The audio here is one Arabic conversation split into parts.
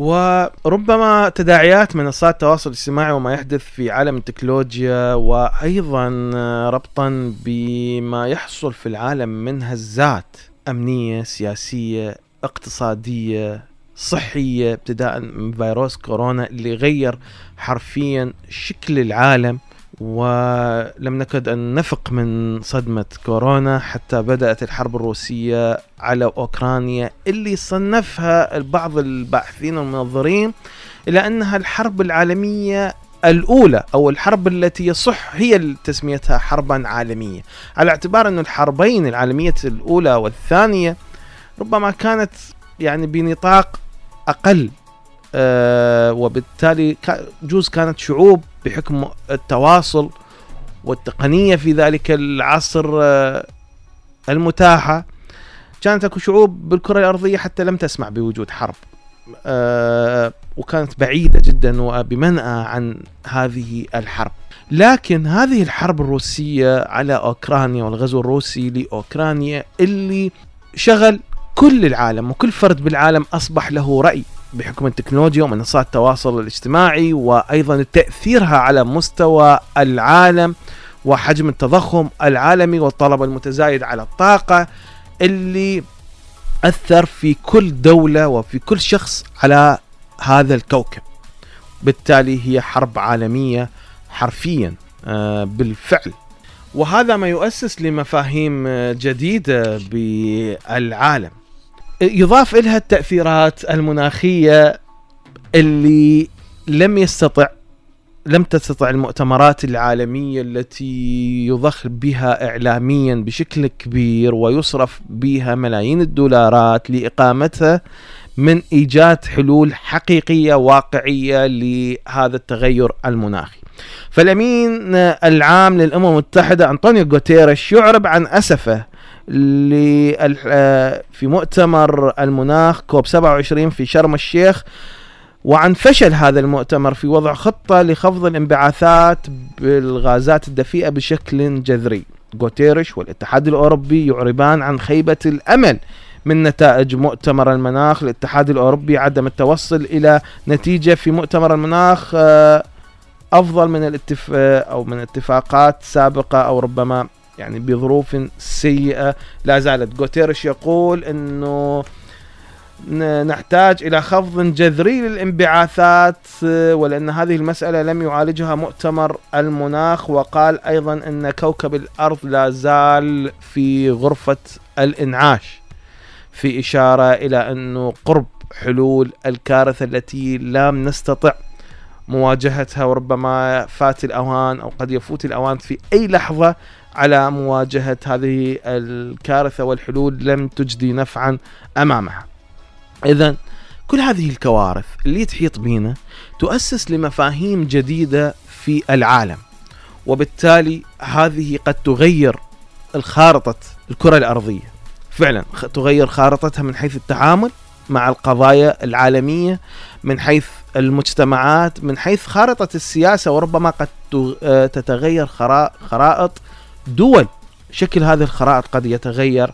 وربما تداعيات منصات التواصل الاجتماعي وما يحدث في عالم التكنولوجيا وأيضا ربطا بما يحصل في العالم من هزات أمنية سياسية اقتصادية صحية ابتداء من فيروس كورونا اللي غير حرفيا شكل العالم. ولم نكد أن نفق من صدمة كورونا حتى بدأت الحرب الروسية على أوكرانيا اللي صنفها بعض الباحثين والمنظرين إلى أنها الحرب العالمية الأولى أو الحرب التي يصح هي تسميتها حربا عالمية. على اعتبار أن الحربين العالمية الأولى والثانية ربما كانت يعني بنطاق أقل آه وبالتالي جوز كانت شعوب بحكم التواصل والتقنية في ذلك العصر آه المتاحة. كانت أكو شعوب بالكرة الأرضية حتى لم تسمع بوجود حرب. آه وكانت بعيدة جدا وبمنأى عن هذه الحرب. لكن هذه الحرب الروسية على أوكرانيا والغزو الروسي لأوكرانيا اللي شغل كل العالم وكل فرد بالعالم أصبح له رأي. بحكم التكنولوجيا ومنصات التواصل الاجتماعي وأيضا تأثيرها على مستوى العالم وحجم التضخم العالمي والطلب المتزايد على الطاقة اللي أثر في كل دولة وفي كل شخص على هذا الكوكب. بالتالي هي حرب عالمية حرفيا بالفعل. وهذا ما يؤسس لمفاهيم جديدة بالعالم. يضاف إلها التأثيرات المناخية اللي لم يستطع لم تستطع المؤتمرات العالمية التي يضخ بها إعلاميا بشكل كبير ويصرف بها ملايين الدولارات لإقامتها من إيجاد حلول حقيقية واقعية لهذا التغير المناخي. فالأمين العام للأمم المتحدة أنطونيو غوتيريش يعرب عن أسفه في مؤتمر المناخ كوب 27 في شرم الشيخ. وعن فشل هذا المؤتمر في وضع خطة لخفض الانبعاثات بالغازات الدفيئة بشكل جذري. غوتيريش والاتحاد الأوروبي يعربان عن خيبة الأمل من نتائج مؤتمر المناخ. الاتحاد الأوروبي عدم التوصل إلى نتيجة في مؤتمر المناخ أفضل من الاتفاق أو من اتفاقات سابقة أو ربما يعني بظروف سيئة. لا زالت. غوتيرش يقول أنه نحتاج إلى خفض جذري للانبعاثات ولأن هذه المسألة لم يعالجها مؤتمر المناخ وقال أيضا أن كوكب الأرض لا زال في غرفة الإنعاش في إشارة إلى أنه قرب حلول الكارثة التي لم نستطع مواجهتها وربما فات الأوان أو قد يفوت الأوان في أي لحظة على مواجهة هذه الكارثة والحلول لم تجدي نفعا أمامها. إذا كل هذه الكوارث اللي تحيط بينا تؤسس لمفاهيم جديدة في العالم وبالتالي هذه قد تغير الخارطة الكرة الأرضية. فعلا تغير خارطتها من حيث التعامل مع القضايا العالمية من حيث المجتمعات من حيث خارطة السياسة وربما قد تتغير خرائط دول شكل هذه الخرائط قد يتغير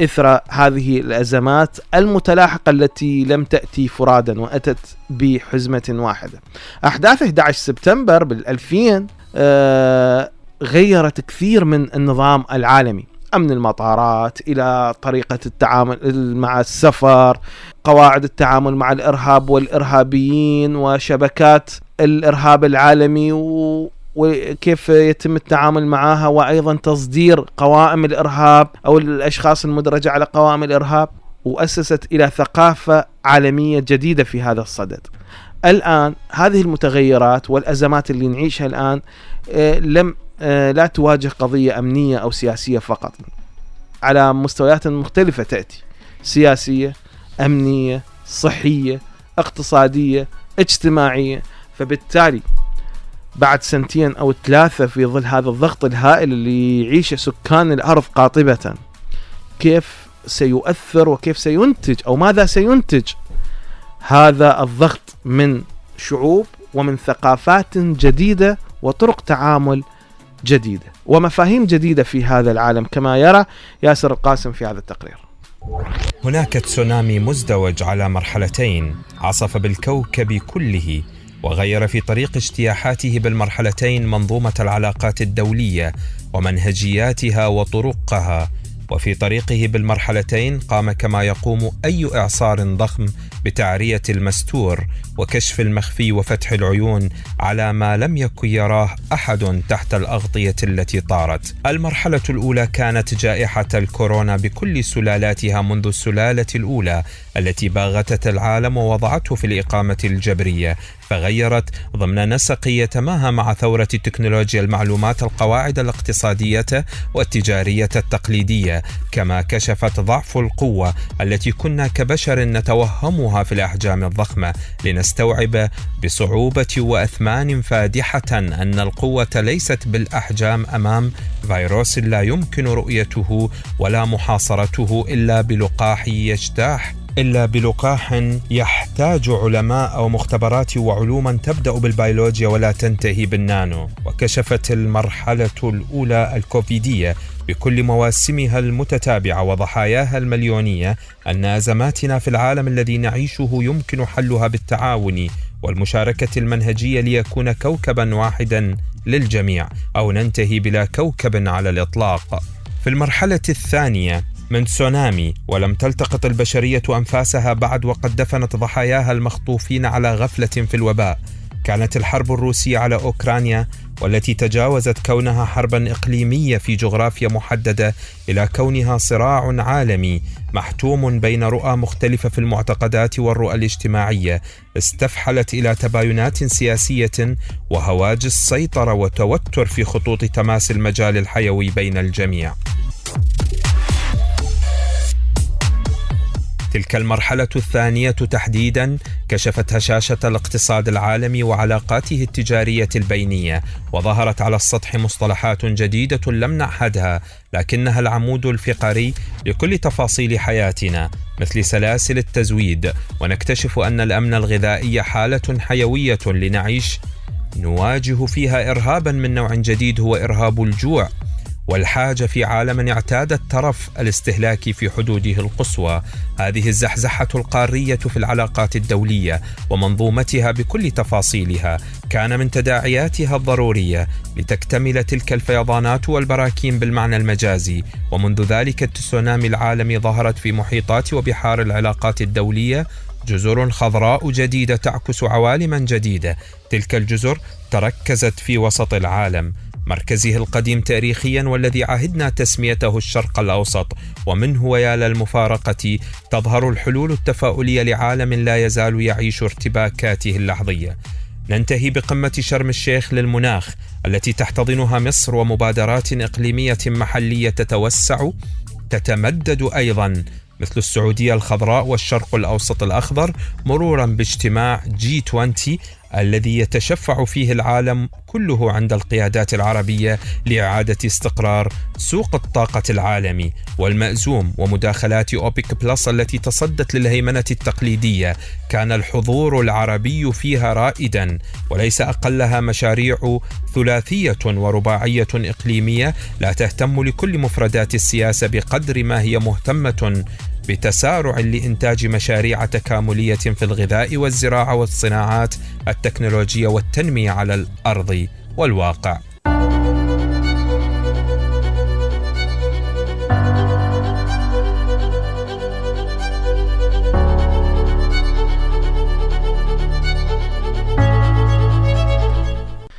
إثر هذه الأزمات المتلاحقة التي لم تأتي فرادا وأتت بحزمة واحدة. أحداث 11 سبتمبر بال 2000 آه غيرت كثير من النظام العالمي أمن المطارات إلى طريقة التعامل مع السفر، قواعد التعامل مع الإرهاب والإرهابيين وشبكات الإرهاب العالمي و وكيف يتم التعامل معها وأيضا تصدير قوائم الإرهاب أو الأشخاص المدرجة على قوائم الإرهاب وأسست إلى ثقافة عالمية جديدة في هذا الصدد. الآن هذه المتغيرات والأزمات اللي نعيشها الآن لم لا تواجه قضية أمنية أو سياسية فقط. على مستويات مختلفة تأتي سياسية، أمنية، صحية، اقتصادية، اجتماعية، فبالتالي بعد سنتين أو ثلاثة في ظل هذا الضغط الهائل اللي يعيشه سكان الأرض قاطبة كيف سيؤثر وكيف سينتج أو ماذا سينتج هذا الضغط من شعوب ومن ثقافات جديدة وطرق تعامل جديدة ومفاهيم جديدة في هذا العالم. كما يرى ياسر القاسم في هذا التقرير. هناك تسونامي مزدوج على مرحلتين عصف بالكوكب كله وغير في طريق اجتياحاته بالمرحلتين منظومة العلاقات الدولية ومنهجياتها وطرقها. وفي طريقه بالمرحلتين قام كما يقوم أي إعصار ضخم بتعرية المستور وكشف المخفي وفتح العيون على ما لم يكن يراه أحد تحت الأغطية التي طارت. المرحلة الأولى كانت جائحة الكورونا بكل سلالاتها منذ السلالة الأولى التي باغتت العالم ووضعته في الإقامة الجبرية فغيرت ضمن نسق يتماهى مع ثورة تكنولوجيا المعلومات القواعد الاقتصادية والتجارية التقليدية كما كشفت ضعف القوة التي كنا كبشر نتوهمها في الأحجام الضخمة لنستوعب بصعوبة وأثمان فادحة أن القوة ليست بالأحجام أمام فيروس لا يمكن رؤيته ولا محاصرته إلا بلقاح يجتاح. إلا بلقاح يحتاج علماء أو مختبرات وعلوما تبدأ بالبيولوجيا ولا تنتهي بالنانو. وكشفت المرحلة الأولى الكوفيدية بكل مواسمها المتتابعة وضحاياها المليونية أن أزماتنا في العالم الذي نعيشه يمكن حلها بالتعاون والمشاركة المنهجية ليكون كوكبا واحدا للجميع أو ننتهي بلا كوكب على الإطلاق. في المرحلة الثانية من تسونامي ولم تلتقط البشرية أنفاسها بعد وقد دفنت ضحاياها المخطوفين على غفلة في الوباء. كانت الحرب الروسية على أوكرانيا والتي تجاوزت كونها حربا إقليمية في جغرافيا محددة إلى كونها صراع عالمي محتوم بين رؤى مختلفة في المعتقدات والرؤى الاجتماعية. استفحلت إلى تباينات سياسية وهواجس سيطرة وتوتر في خطوط تماس المجال الحيوي بين الجميع. تلك المرحلة الثانية تحديدا كشفت هشاشة الاقتصاد العالمي وعلاقاته التجارية البينية وظهرت على السطح مصطلحات جديدة لم نعهدها لكنها العمود الفقري لكل تفاصيل حياتنا مثل سلاسل التزويد ونكتشف أن الأمن الغذائي حالة حيوية لنعيش نواجه فيها إرهابا من نوع جديد هو إرهاب الجوع. والحاجة في عالم اعتاد الترف الاستهلاكي في حدوده القصوى. هذه الزحزحة القارية في العلاقات الدولية ومنظومتها بكل تفاصيلها. كان من تداعياتها الضرورية لتكتمل تلك الفيضانات والبراكين بالمعنى المجازي. ومنذ ذلك التسونامي العالمي ظهرت في محيطات وبحار العلاقات الدولية جزر خضراء جديدة تعكس عوالما جديدة. تلك الجزر تركزت في وسط العالم. مركزه القديم تاريخيا والذي عهدنا تسميته الشرق الأوسط ومنه ويا للمفارقه تظهر الحلول التفاؤلية لعالم لا يزال يعيش ارتباكاته اللحظية. ننتهي بقمة شرم الشيخ للمناخ التي تحتضنها مصر ومبادرات إقليمية محلية تتوسع تتمدد أيضا مثل السعودية الخضراء والشرق الأوسط الأخضر مرورا باجتماع جي 20 الذي يتشفع فيه العالم كله عند القيادات العربية لإعادة استقرار سوق الطاقة العالمي والمأزوم ومداخلات أوبك بلس التي تصدت للهيمنة التقليدية. كان الحضور العربي فيها رائدا وليس أقلها مشاريع ثلاثية ورباعية إقليمية لا تهتم لكل مفردات السياسة بقدر ما هي مهتمة بتسارع لإنتاج مشاريع تكاملية في الغذاء والزراعة والصناعات التكنولوجية والتنمية على الأرض والواقع.